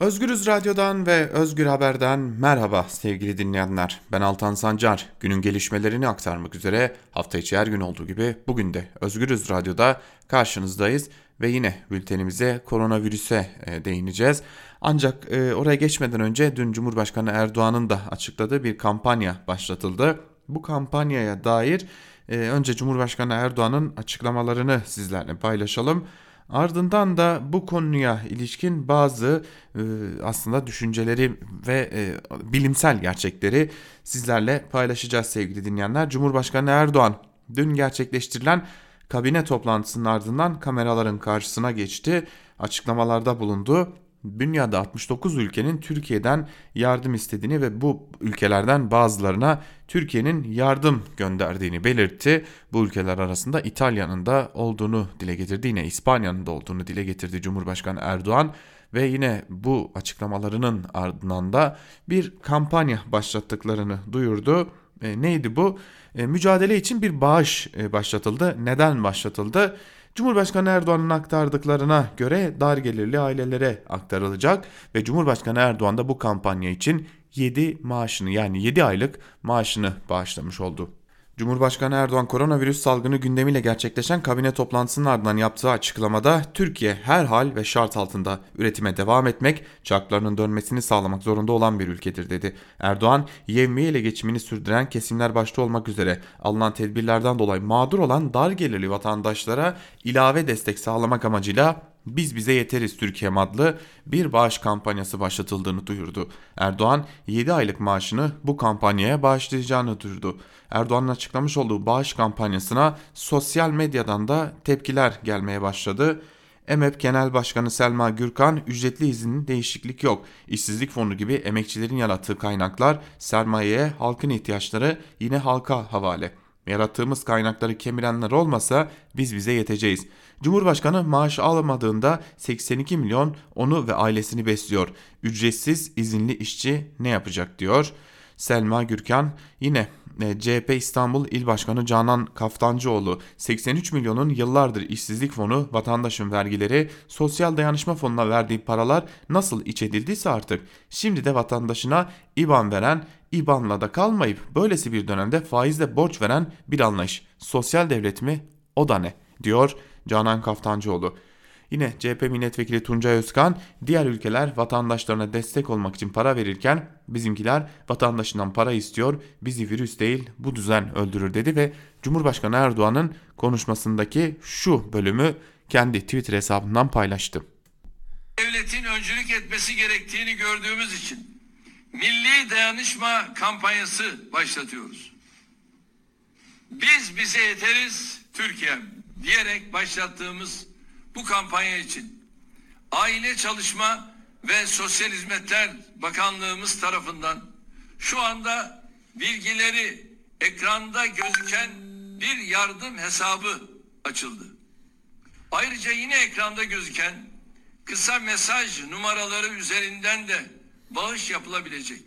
Özgürüz Radyo'dan ve Özgür Haber'den merhaba sevgili dinleyenler. Ben Altan Sancar. Günün gelişmelerini aktarmak üzere hafta içi her gün olduğu gibi bugün de Özgürüz Radyo'da karşınızdayız ve yine bültenimize koronavirüse e, değineceğiz. Ancak e, oraya geçmeden önce dün Cumhurbaşkanı Erdoğan'ın da açıkladığı bir kampanya başlatıldı. Bu kampanyaya dair e, önce Cumhurbaşkanı Erdoğan'ın açıklamalarını sizlerle paylaşalım. Ardından da bu konuya ilişkin bazı e, aslında düşünceleri ve e, bilimsel gerçekleri sizlerle paylaşacağız sevgili dinleyenler. Cumhurbaşkanı Erdoğan dün gerçekleştirilen kabine toplantısının ardından kameraların karşısına geçti, açıklamalarda bulundu dünyada 69 ülkenin Türkiye'den yardım istediğini ve bu ülkelerden bazılarına Türkiye'nin yardım gönderdiğini belirtti. Bu ülkeler arasında İtalya'nın da olduğunu dile getirdi. Yine İspanya'nın da olduğunu dile getirdi Cumhurbaşkanı Erdoğan ve yine bu açıklamalarının ardından da bir kampanya başlattıklarını duyurdu. E, neydi bu? E, mücadele için bir bağış e, başlatıldı. Neden başlatıldı? Cumhurbaşkanı Erdoğan'ın aktardıklarına göre dar gelirli ailelere aktarılacak ve Cumhurbaşkanı Erdoğan da bu kampanya için 7 maaşını yani 7 aylık maaşını bağışlamış oldu. Cumhurbaşkanı Erdoğan koronavirüs salgını gündemiyle gerçekleşen kabine toplantısının ardından yaptığı açıklamada Türkiye her hal ve şart altında üretime devam etmek, çarklarının dönmesini sağlamak zorunda olan bir ülkedir dedi. Erdoğan, yevmiye ile geçimini sürdüren kesimler başta olmak üzere alınan tedbirlerden dolayı mağdur olan dar gelirli vatandaşlara ilave destek sağlamak amacıyla biz Bize Yeteriz Türkiye adlı bir bağış kampanyası başlatıldığını duyurdu. Erdoğan 7 aylık maaşını bu kampanyaya bağışlayacağını duyurdu. Erdoğan'ın açıklamış olduğu bağış kampanyasına sosyal medyadan da tepkiler gelmeye başladı. EMEP Genel Başkanı Selma Gürkan ücretli iznin değişiklik yok. İşsizlik fonu gibi emekçilerin yarattığı kaynaklar sermayeye halkın ihtiyaçları yine halka havale. Yarattığımız kaynakları kemirenler olmasa biz bize yeteceğiz. Cumhurbaşkanı maaş alamadığında 82 milyon onu ve ailesini besliyor. Ücretsiz izinli işçi ne yapacak diyor. Selma Gürkan yine CHP İstanbul İl Başkanı Canan Kaftancıoğlu 83 milyonun yıllardır işsizlik fonu, vatandaşın vergileri, sosyal dayanışma fonuna verdiği paralar nasıl iç edildiyse artık şimdi de vatandaşına IBAN veren, IBAN'la da kalmayıp böylesi bir dönemde faizle borç veren bir anlayış. Sosyal devlet mi? O da ne? diyor Canan Kaftancıoğlu. Yine CHP milletvekili Tuncay Özkan diğer ülkeler vatandaşlarına destek olmak için para verirken bizimkiler vatandaşından para istiyor bizi virüs değil bu düzen öldürür dedi ve Cumhurbaşkanı Erdoğan'ın konuşmasındaki şu bölümü kendi Twitter hesabından paylaştı. Devletin öncülük etmesi gerektiğini gördüğümüz için milli dayanışma kampanyası başlatıyoruz. Biz bize yeteriz Türkiye diyerek başlattığımız bu kampanya için Aile Çalışma ve Sosyal Hizmetler Bakanlığımız tarafından şu anda bilgileri ekranda gözüken bir yardım hesabı açıldı. Ayrıca yine ekranda gözüken kısa mesaj numaraları üzerinden de bağış yapılabilecek.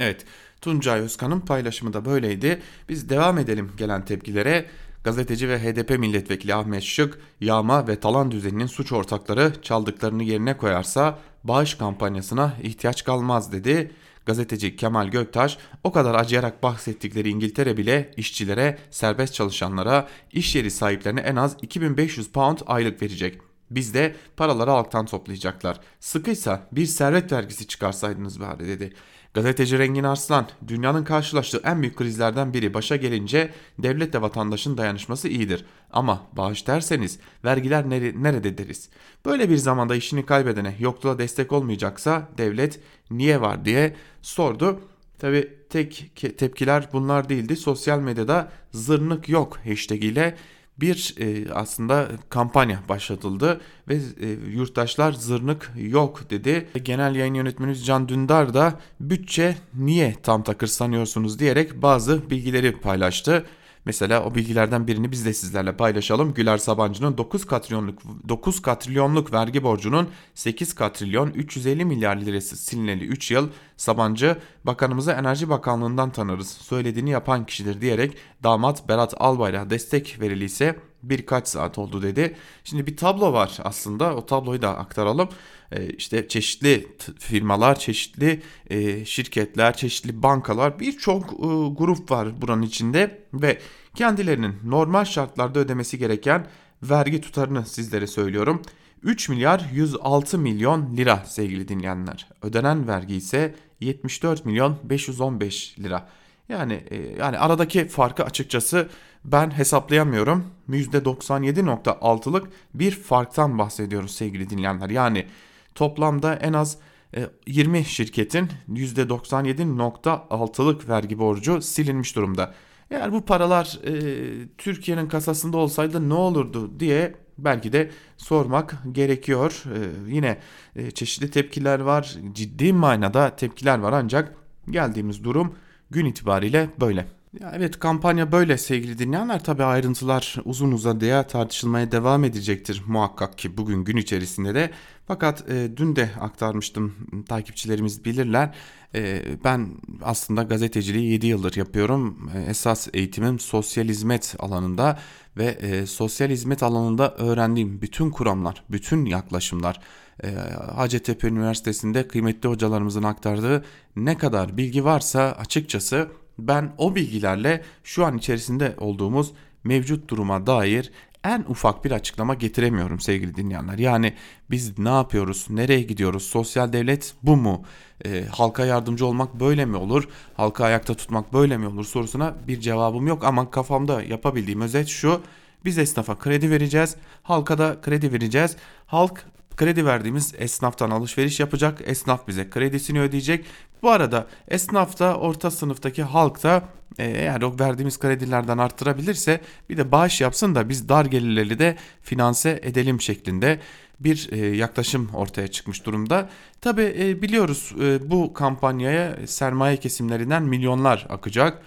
Evet, Tuncay Özkan'ın paylaşımı da böyleydi. Biz devam edelim gelen tepkilere. Gazeteci ve HDP milletvekili Ahmet Şık, yağma ve talan düzeninin suç ortakları çaldıklarını yerine koyarsa bağış kampanyasına ihtiyaç kalmaz dedi. Gazeteci Kemal Göktaş o kadar acıyarak bahsettikleri İngiltere bile işçilere, serbest çalışanlara, iş yeri sahiplerine en az 2500 pound aylık verecek. Bizde paraları halktan toplayacaklar. Sıkıysa bir servet vergisi çıkarsaydınız bari dedi. Gazeteci Rengin Arslan, dünyanın karşılaştığı en büyük krizlerden biri başa gelince devletle vatandaşın dayanışması iyidir. Ama bağış derseniz vergiler nere nerede deriz. Böyle bir zamanda işini kaybedene yokluğa destek olmayacaksa devlet niye var diye sordu. Tabi tek tepkiler bunlar değildi. Sosyal medyada zırnık yok hashtag ile bir e, aslında kampanya başlatıldı ve e, yurttaşlar zırnık yok dedi. Genel yayın yönetmenimiz Can Dündar da bütçe niye tam takır sanıyorsunuz diyerek bazı bilgileri paylaştı. Mesela o bilgilerden birini biz de sizlerle paylaşalım. Güler Sabancı'nın 9 katrilyonluk 9 katrilyonluk vergi borcunun 8 katrilyon 350 milyar lirası silineli 3 yıl Sabancı bakanımızı Enerji Bakanlığı'ndan tanırız. Söylediğini yapan kişidir diyerek damat Berat Albayrak'a destek veriliyse birkaç saat oldu dedi. Şimdi bir tablo var aslında o tabloyu da aktaralım. Ee, işte çeşitli firmalar, çeşitli e, şirketler, çeşitli bankalar birçok e, grup var buranın içinde ve kendilerinin normal şartlarda ödemesi gereken vergi tutarını sizlere söylüyorum. 3 milyar 106 milyon lira sevgili dinleyenler. Ödenen vergi ise 74 milyon 515 lira. Yani e, yani aradaki farkı açıkçası ben hesaplayamıyorum. %97.6'lık bir farktan bahsediyoruz sevgili dinleyenler. Yani toplamda en az 20 e, şirketin %97.6'lık vergi borcu silinmiş durumda. Eğer bu paralar e, Türkiye'nin kasasında olsaydı ne olurdu diye belki de sormak gerekiyor. E, yine e, çeşitli tepkiler var, ciddi manada tepkiler var ancak geldiğimiz durum gün itibariyle böyle. Ya evet kampanya böyle sevgili dinleyenler. Tabi ayrıntılar uzun uzadıya tartışılmaya devam edecektir muhakkak ki bugün gün içerisinde de. Fakat e, dün de aktarmıştım takipçilerimiz bilirler. E, ben aslında gazeteciliği 7 yıldır yapıyorum. E, esas eğitimim sosyal hizmet alanında ve e, sosyal hizmet alanında öğrendiğim bütün kuramlar bütün yaklaşımlar e, Hacettepe Üniversitesi'nde kıymetli hocalarımızın aktardığı ne kadar bilgi varsa açıkçası ben o bilgilerle şu an içerisinde olduğumuz mevcut duruma dair en ufak bir açıklama getiremiyorum sevgili dinleyenler. Yani biz ne yapıyoruz, nereye gidiyoruz, sosyal devlet bu mu, e, halka yardımcı olmak böyle mi olur, halka ayakta tutmak böyle mi olur sorusuna bir cevabım yok. Ama kafamda yapabildiğim özet şu, biz esnafa kredi vereceğiz, halka da kredi vereceğiz. Halk kredi verdiğimiz esnaftan alışveriş yapacak. Esnaf bize kredisini ödeyecek. Bu arada esnaf da orta sınıftaki halk da e, eğer o verdiğimiz kredilerden arttırabilirse bir de bağış yapsın da biz dar gelirleri de finanse edelim şeklinde bir e, yaklaşım ortaya çıkmış durumda. Tabi e, biliyoruz bu kampanyaya sermaye kesimlerinden milyonlar akacak.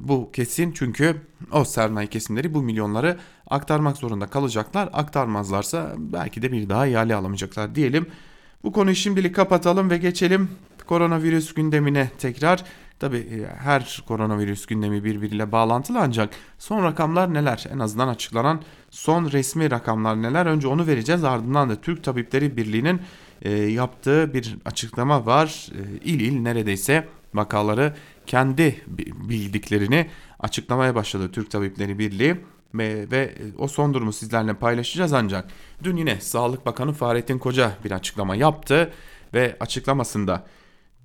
Bu kesin çünkü o sermaye kesimleri bu milyonları aktarmak zorunda kalacaklar. Aktarmazlarsa belki de bir daha ihale alamayacaklar diyelim. Bu konuyu şimdilik kapatalım ve geçelim koronavirüs gündemine tekrar. Tabi e, her koronavirüs gündemi birbiriyle bağlantılı ancak son rakamlar neler? En azından açıklanan son resmi rakamlar neler? Önce onu vereceğiz ardından da Türk Tabipleri Birliği'nin e, yaptığı bir açıklama var. E, il il neredeyse vakaları kendi bildiklerini açıklamaya başladı Türk Tabipleri Birliği ve, ve o son durumu sizlerle paylaşacağız ancak dün yine Sağlık Bakanı Fahrettin Koca bir açıklama yaptı ve açıklamasında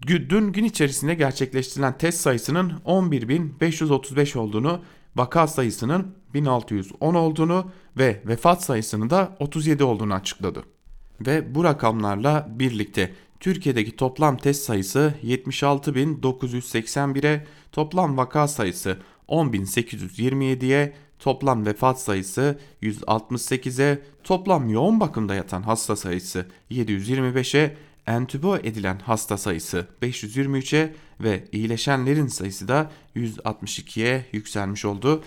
dün gün içerisinde gerçekleştirilen test sayısının 11.535 olduğunu, vaka sayısının 1610 olduğunu ve vefat sayısının da 37 olduğunu açıkladı. Ve bu rakamlarla birlikte Türkiye'deki toplam test sayısı 76.981'e, toplam vaka sayısı 10.827'ye, toplam vefat sayısı 168'e, toplam yoğun bakımda yatan hasta sayısı 725'e entübe edilen hasta sayısı 523'e ve iyileşenlerin sayısı da 162'ye yükselmiş oldu.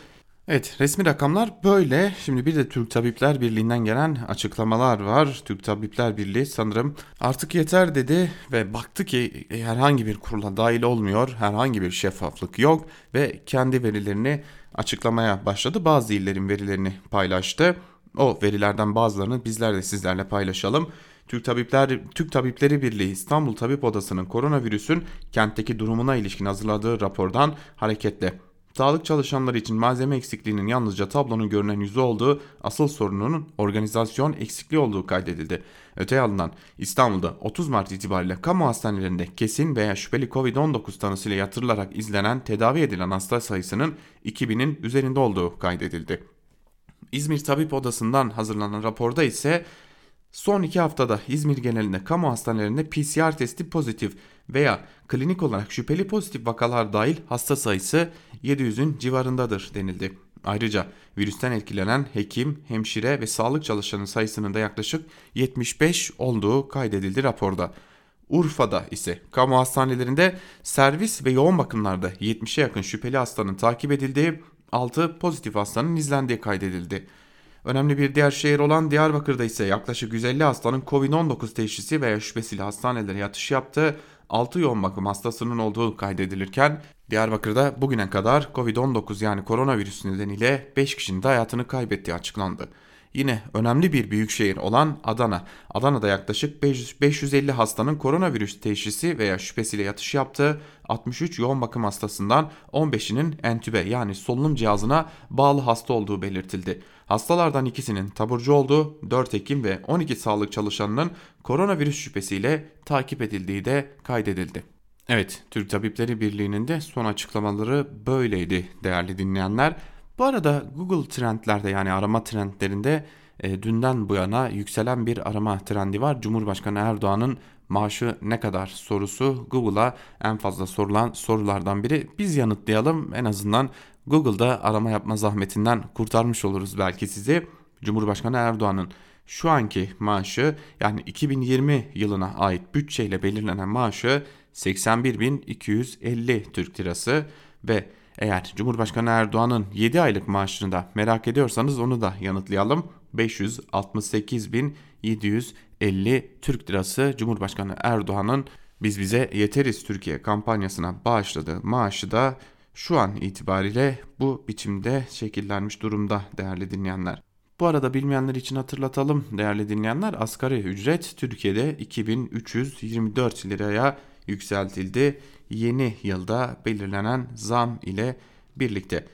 Evet resmi rakamlar böyle. Şimdi bir de Türk Tabipler Birliği'nden gelen açıklamalar var. Türk Tabipler Birliği sanırım artık yeter dedi ve baktı ki herhangi bir kurula dahil olmuyor. Herhangi bir şeffaflık yok ve kendi verilerini açıklamaya başladı. Bazı illerin verilerini paylaştı. O verilerden bazılarını bizler de sizlerle paylaşalım. Türk Tabipler Türk Tabipleri Birliği İstanbul Tabip Odası'nın koronavirüsün kentteki durumuna ilişkin hazırladığı rapordan hareketle Sağlık çalışanları için malzeme eksikliğinin yalnızca tablonun görünen yüzü olduğu asıl sorununun organizasyon eksikliği olduğu kaydedildi. Öte yandan İstanbul'da 30 Mart itibariyle kamu hastanelerinde kesin veya şüpheli Covid-19 tanısıyla yatırılarak izlenen tedavi edilen hasta sayısının 2000'in üzerinde olduğu kaydedildi. İzmir Tabip Odası'ndan hazırlanan raporda ise Son iki haftada İzmir genelinde kamu hastanelerinde PCR testi pozitif veya klinik olarak şüpheli pozitif vakalar dahil hasta sayısı 700'ün civarındadır denildi. Ayrıca virüsten etkilenen hekim, hemşire ve sağlık çalışanı sayısının da yaklaşık 75 olduğu kaydedildi raporda. Urfa'da ise kamu hastanelerinde servis ve yoğun bakımlarda 70'e yakın şüpheli hastanın takip edildiği 6 pozitif hastanın izlendiği kaydedildi. Önemli bir diğer şehir olan Diyarbakır'da ise yaklaşık 150 hastanın Covid-19 teşhisi veya şüphesiyle hastanelere yatış yaptığı 6 yoğun bakım hastasının olduğu kaydedilirken Diyarbakır'da bugüne kadar Covid-19 yani koronavirüs nedeniyle 5 kişinin de hayatını kaybettiği açıklandı. Yine önemli bir büyük şehir olan Adana. Adana'da yaklaşık 550 hastanın koronavirüs teşhisi veya şüphesiyle yatış yaptığı 63 yoğun bakım hastasından 15'inin entübe yani solunum cihazına bağlı hasta olduğu belirtildi. Hastalardan ikisinin taburcu olduğu 4 Ekim ve 12 sağlık çalışanının koronavirüs şüphesiyle takip edildiği de kaydedildi. Evet, Türk Tabipleri Birliği'nin de son açıklamaları böyleydi değerli dinleyenler. Bu arada Google trendlerde yani arama trendlerinde e, dünden bu yana yükselen bir arama trendi var. Cumhurbaşkanı Erdoğan'ın maaşı ne kadar sorusu Google'a en fazla sorulan sorulardan biri. Biz yanıtlayalım en azından Google'da arama yapma zahmetinden kurtarmış oluruz belki sizi. Cumhurbaşkanı Erdoğan'ın şu anki maaşı yani 2020 yılına ait bütçeyle belirlenen maaşı 81.250 Türk Lirası ve eğer Cumhurbaşkanı Erdoğan'ın 7 aylık maaşını da merak ediyorsanız onu da yanıtlayalım. 568.750 Türk Lirası Cumhurbaşkanı Erdoğan'ın biz bize yeteriz Türkiye kampanyasına bağışladığı maaşı da şu an itibariyle bu biçimde şekillenmiş durumda değerli dinleyenler. Bu arada bilmeyenler için hatırlatalım değerli dinleyenler asgari ücret Türkiye'de 2324 liraya yükseltildi. Yeni yılda belirlenen zam ile birlikte.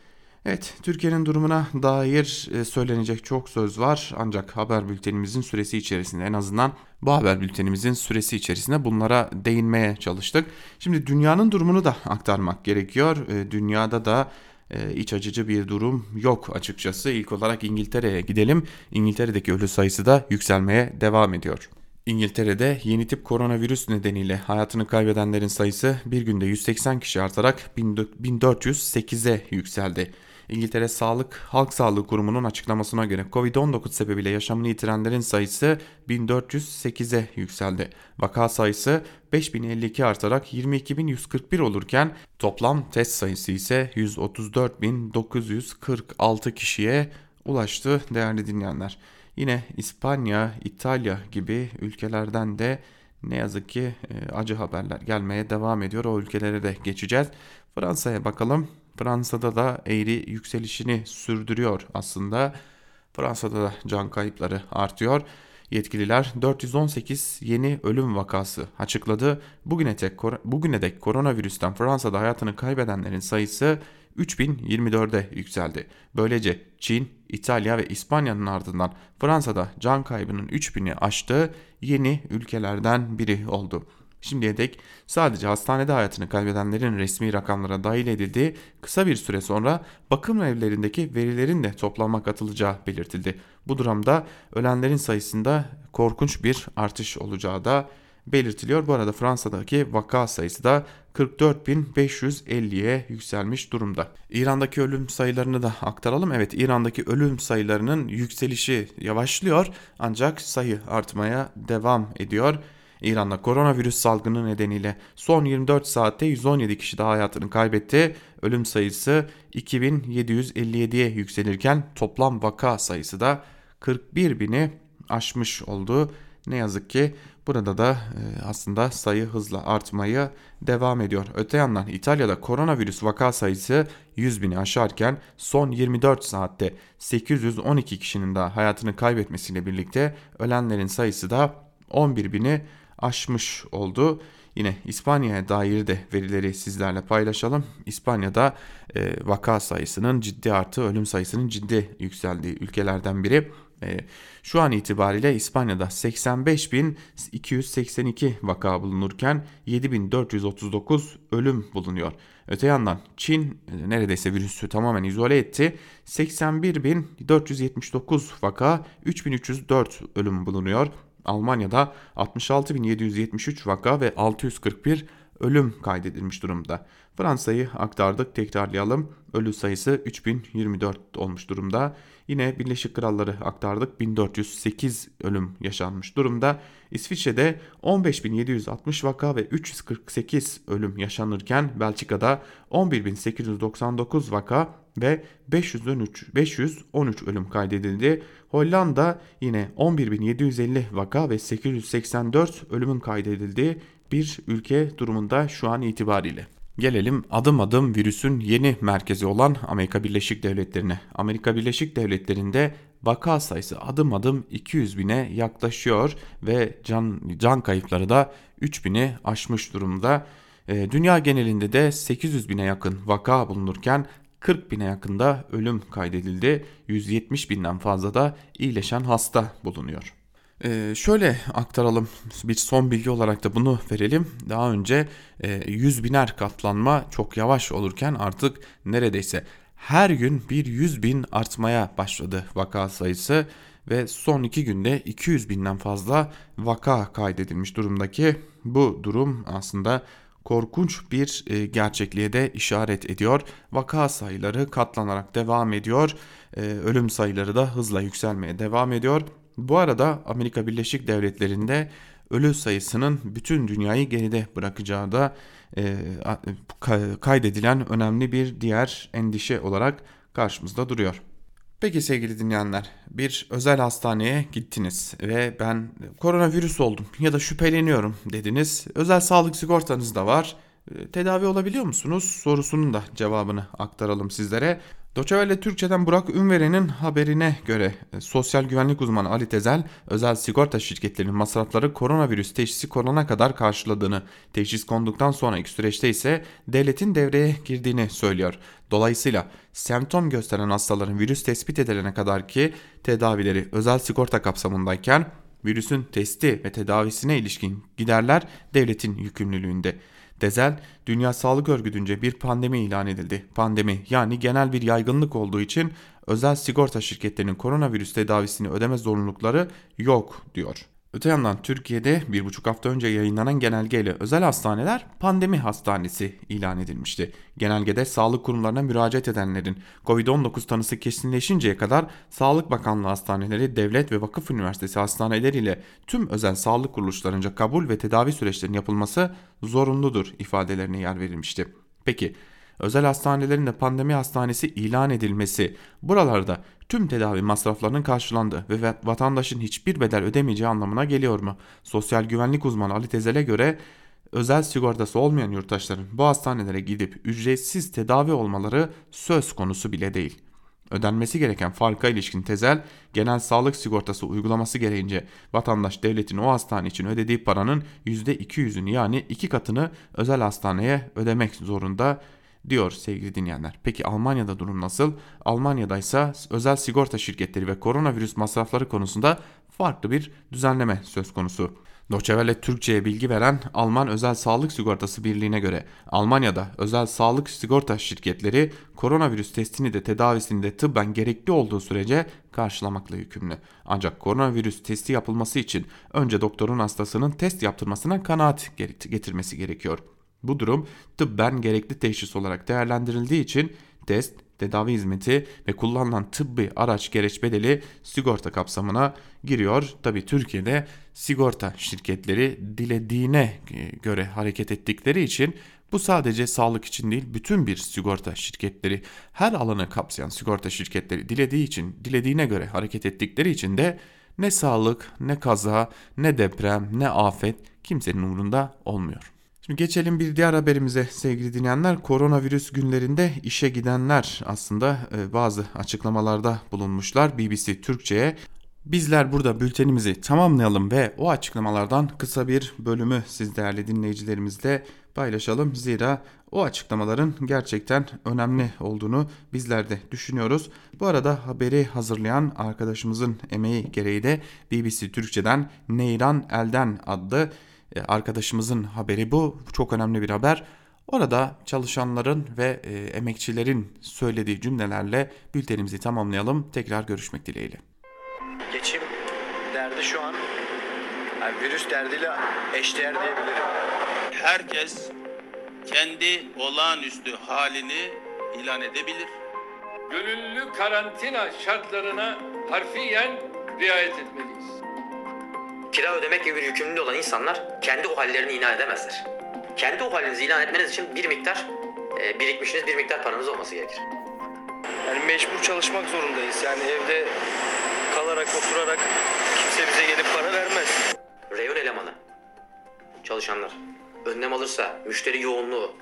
Evet, Türkiye'nin durumuna dair e, söylenecek çok söz var ancak haber bültenimizin süresi içerisinde en azından bu haber bültenimizin süresi içerisinde bunlara değinmeye çalıştık. Şimdi dünyanın durumunu da aktarmak gerekiyor. E, dünyada da e, iç acıcı bir durum yok açıkçası. İlk olarak İngiltere'ye gidelim. İngiltere'deki ölü sayısı da yükselmeye devam ediyor. İngiltere'de yeni tip koronavirüs nedeniyle hayatını kaybedenlerin sayısı bir günde 180 kişi artarak 1408'e yükseldi. İngiltere Sağlık Halk Sağlığı Kurumu'nun açıklamasına göre Covid-19 sebebiyle yaşamını yitirenlerin sayısı 1408'e yükseldi. Vaka sayısı 5052 artarak 22141 olurken toplam test sayısı ise 134946 kişiye ulaştı değerli dinleyenler. Yine İspanya, İtalya gibi ülkelerden de ne yazık ki e, acı haberler gelmeye devam ediyor. O ülkelere de geçeceğiz. Fransa'ya bakalım. Fransa'da da eğri yükselişini sürdürüyor aslında. Fransa'da da can kayıpları artıyor. Yetkililer 418 yeni ölüm vakası açıkladı. Bugüne, tek, bugüne dek koronavirüsten Fransa'da hayatını kaybedenlerin sayısı 3024'e yükseldi. Böylece Çin, İtalya ve İspanya'nın ardından Fransa'da can kaybının 3000'i aştığı yeni ülkelerden biri oldu. Şimdiye dek sadece hastanede hayatını kaybedenlerin resmi rakamlara dahil edildiği kısa bir süre sonra bakım evlerindeki verilerin de toplanma katılacağı belirtildi. Bu durumda ölenlerin sayısında korkunç bir artış olacağı da belirtiliyor. Bu arada Fransa'daki vaka sayısı da 44.550'ye yükselmiş durumda. İran'daki ölüm sayılarını da aktaralım. Evet İran'daki ölüm sayılarının yükselişi yavaşlıyor ancak sayı artmaya devam ediyor. İran'da koronavirüs salgını nedeniyle son 24 saatte 117 kişi daha hayatını kaybetti. Ölüm sayısı 2757'ye yükselirken toplam vaka sayısı da 41 bini aşmış oldu. Ne yazık ki burada da e, aslında sayı hızla artmaya devam ediyor. Öte yandan İtalya'da koronavirüs vaka sayısı 100 bini aşarken son 24 saatte 812 kişinin daha hayatını kaybetmesiyle birlikte ölenlerin sayısı da 11 bini aşmış oldu. Yine İspanya'ya dair de verileri sizlerle paylaşalım. İspanya'da e, vaka sayısının ciddi artı, ölüm sayısının ciddi yükseldiği ülkelerden biri. E, şu an itibariyle İspanya'da 85.282 vaka bulunurken 7.439 ölüm bulunuyor. Öte yandan Çin e, neredeyse virüsü tamamen izole etti. 81.479 vaka, 3.304 ölüm bulunuyor. Almanya'da 66.773 vaka ve 641 ölüm kaydedilmiş durumda. Fransa'yı aktardık tekrarlayalım. Ölü sayısı 3024 olmuş durumda. Yine Birleşik Kralları aktardık 1408 ölüm yaşanmış durumda. İsviçre'de 15760 vaka ve 348 ölüm yaşanırken Belçika'da 11899 vaka ve 513 513 ölüm kaydedildi. Hollanda yine 11750 vaka ve 884 ölümün kaydedildiği bir ülke durumunda şu an itibariyle. Gelelim adım adım virüsün yeni merkezi olan Amerika Birleşik Devletleri'ne. Amerika Birleşik Devletleri'nde vaka sayısı adım adım 200 bine yaklaşıyor ve can, can kayıpları da 3000'i aşmış durumda. E, dünya genelinde de 800 bine yakın vaka bulunurken 40 bine yakında ölüm kaydedildi. 170 binden fazla da iyileşen hasta bulunuyor. Ee, şöyle aktaralım bir son bilgi olarak da bunu verelim. Daha önce e, 100 biner katlanma çok yavaş olurken artık neredeyse her gün bir 100 bin artmaya başladı vaka sayısı ve son iki günde 200 binden fazla vaka kaydedilmiş durumdaki bu durum aslında korkunç bir e, gerçekliğe de işaret ediyor. Vaka sayıları katlanarak devam ediyor. E, ölüm sayıları da hızla yükselmeye devam ediyor. Bu arada Amerika Birleşik Devletleri'nde ölü sayısının bütün dünyayı geride bırakacağı da e, kaydedilen önemli bir diğer endişe olarak karşımızda duruyor. Peki sevgili dinleyenler, bir özel hastaneye gittiniz ve ben koronavirüs oldum ya da şüpheleniyorum dediniz. Özel sağlık sigortanız da var. E, tedavi olabiliyor musunuz? Sorusunun da cevabını aktaralım sizlere. Doçevelle Türkçe'den Burak Ünveren'in haberine göre e, sosyal güvenlik uzmanı Ali Tezel, özel sigorta şirketlerinin masrafları koronavirüs teşhisi konana kadar karşıladığını, teşhis konduktan sonraki süreçte ise devletin devreye girdiğini söylüyor. Dolayısıyla semptom gösteren hastaların virüs tespit edilene kadar ki tedavileri özel sigorta kapsamındayken virüsün testi ve tedavisine ilişkin giderler devletin yükümlülüğünde. Dezel, Dünya Sağlık Örgütü'nce bir pandemi ilan edildi. Pandemi yani genel bir yaygınlık olduğu için özel sigorta şirketlerinin koronavirüs tedavisini ödeme zorunlulukları yok diyor. Öte yandan Türkiye'de bir buçuk hafta önce yayınlanan genelgeyle özel hastaneler pandemi hastanesi ilan edilmişti. Genelgede sağlık kurumlarına müracaat edenlerin COVID-19 tanısı kesinleşinceye kadar Sağlık Bakanlığı hastaneleri, devlet ve vakıf üniversitesi hastaneleriyle tüm özel sağlık kuruluşlarınca kabul ve tedavi süreçlerinin yapılması zorunludur ifadelerine yer verilmişti. Peki özel hastanelerin de pandemi hastanesi ilan edilmesi buralarda tüm tedavi masraflarının karşılandığı ve vatandaşın hiçbir bedel ödemeyeceği anlamına geliyor mu? Sosyal güvenlik uzmanı Ali Tezel'e göre özel sigortası olmayan yurttaşların bu hastanelere gidip ücretsiz tedavi olmaları söz konusu bile değil. Ödenmesi gereken farka ilişkin tezel genel sağlık sigortası uygulaması gereğince vatandaş devletin o hastane için ödediği paranın %200'ünü yani iki katını özel hastaneye ödemek zorunda diyor sevgili dinleyenler. Peki Almanya'da durum nasıl? Almanya'da ise özel sigorta şirketleri ve koronavirüs masrafları konusunda farklı bir düzenleme söz konusu. Doçevelle Türkçe'ye bilgi veren Alman Özel Sağlık Sigortası Birliği'ne göre Almanya'da özel sağlık sigorta şirketleri koronavirüs testini de tedavisini de tıbben gerekli olduğu sürece karşılamakla yükümlü. Ancak koronavirüs testi yapılması için önce doktorun hastasının test yaptırmasına kanaat getirmesi gerekiyor. Bu durum tıbben gerekli teşhis olarak değerlendirildiği için test, tedavi hizmeti ve kullanılan tıbbi araç gereç bedeli sigorta kapsamına giriyor. Tabi Türkiye'de sigorta şirketleri dilediğine göre hareket ettikleri için bu sadece sağlık için değil bütün bir sigorta şirketleri her alanı kapsayan sigorta şirketleri dilediği için dilediğine göre hareket ettikleri için de ne sağlık ne kaza ne deprem ne afet kimsenin umurunda olmuyor. Şimdi geçelim bir diğer haberimize sevgili dinleyenler. Koronavirüs günlerinde işe gidenler aslında e, bazı açıklamalarda bulunmuşlar BBC Türkçe'ye. Bizler burada bültenimizi tamamlayalım ve o açıklamalardan kısa bir bölümü siz değerli dinleyicilerimizle paylaşalım. Zira o açıklamaların gerçekten önemli olduğunu bizler de düşünüyoruz. Bu arada haberi hazırlayan arkadaşımızın emeği gereği de BBC Türkçe'den Neyran Elden adlı arkadaşımızın haberi bu. Çok önemli bir haber. Orada çalışanların ve e, emekçilerin söylediği cümlelerle bültenimizi tamamlayalım. Tekrar görüşmek dileğiyle. Geçim derdi şu an yani virüs derdiyle eşdeğer diyebilirim. Herkes kendi olağanüstü halini ilan edebilir. Gönüllü karantina şartlarına harfiyen riayet etmeliyiz. Kira ödemek gibi bir yükümlülüğü olan insanlar kendi o hallerini ilan edemezler. Kendi o halinizi ilan etmeniz için bir miktar e, birikmişiniz, bir miktar paranız olması gerekir. Yani mecbur çalışmak zorundayız. Yani evde kalarak, oturarak kimse bize gelip para vermez. Reyon elemanı, çalışanlar. önlem alırsa, müşteri yoğunluğu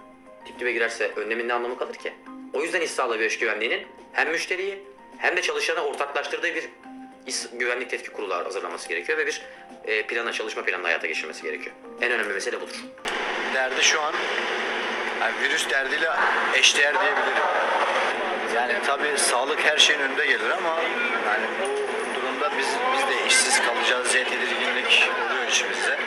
dip dibe girerse önlemin ne anlamı kalır ki? O yüzden İş Sağlığı ve İş Güvenliği'nin hem müşteriyi hem de çalışanı ortaklaştırdığı bir Güvenlik Tetkik Kurulu hazırlaması gerekiyor ve bir e, plana, çalışma planına hayata geçirmesi gerekiyor. En önemli mesele budur. derdi şu an yani virüs derdiyle eşdeğer diyebilirim. Yani tabii sağlık her şeyin önünde gelir ama yani bu durumda biz biz de işsiz kalacağız diye tedirginlik oluyor içimizde.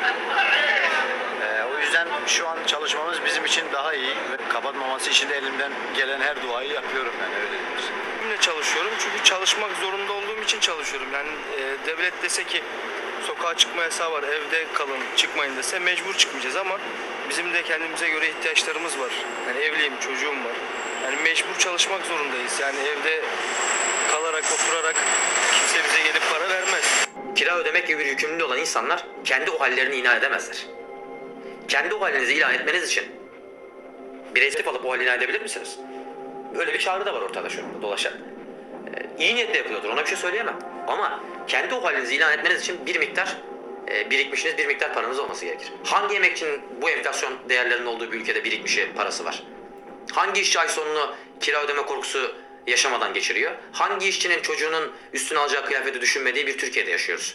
Ee, o yüzden şu an çalışmamız bizim için daha iyi ve kapatmaması için de elimden gelen her duayı yapıyorum yani öyle diyeyim. Benimle çalışıyorum çünkü çalışmak zorunda olduğum için çalışıyorum. Yani e, devlet dese ki sokağa çıkma yasağı var, evde kalın, çıkmayın dese mecbur çıkmayacağız ama bizim de kendimize göre ihtiyaçlarımız var. Yani evliyim, çocuğum var. Yani mecbur çalışmak zorundayız. Yani evde kalarak, oturarak kimse bize gelip para vermez. Kira ödemek gibi bir yükümlülüğü olan insanlar kendi o hallerini ilan edemezler. Kendi o halinizi ilan etmeniz için bireysel alıp o halini ilan edebilir misiniz? Böyle bir çağrı da var ortada şu anda dolaşan. Ee, iyi niyetle yapıyordur ona bir şey söyleyemem. Ama kendi o halinizi ilan etmeniz için bir miktar e, birikmişiniz, bir miktar paranız olması gerekir. Hangi emekçinin bu enflasyon değerlerinin olduğu bir ülkede birikmişi parası var? Hangi işçi ay sonunu kira ödeme korkusu yaşamadan geçiriyor? Hangi işçinin çocuğunun üstüne alacağı kıyafeti düşünmediği bir Türkiye'de yaşıyoruz?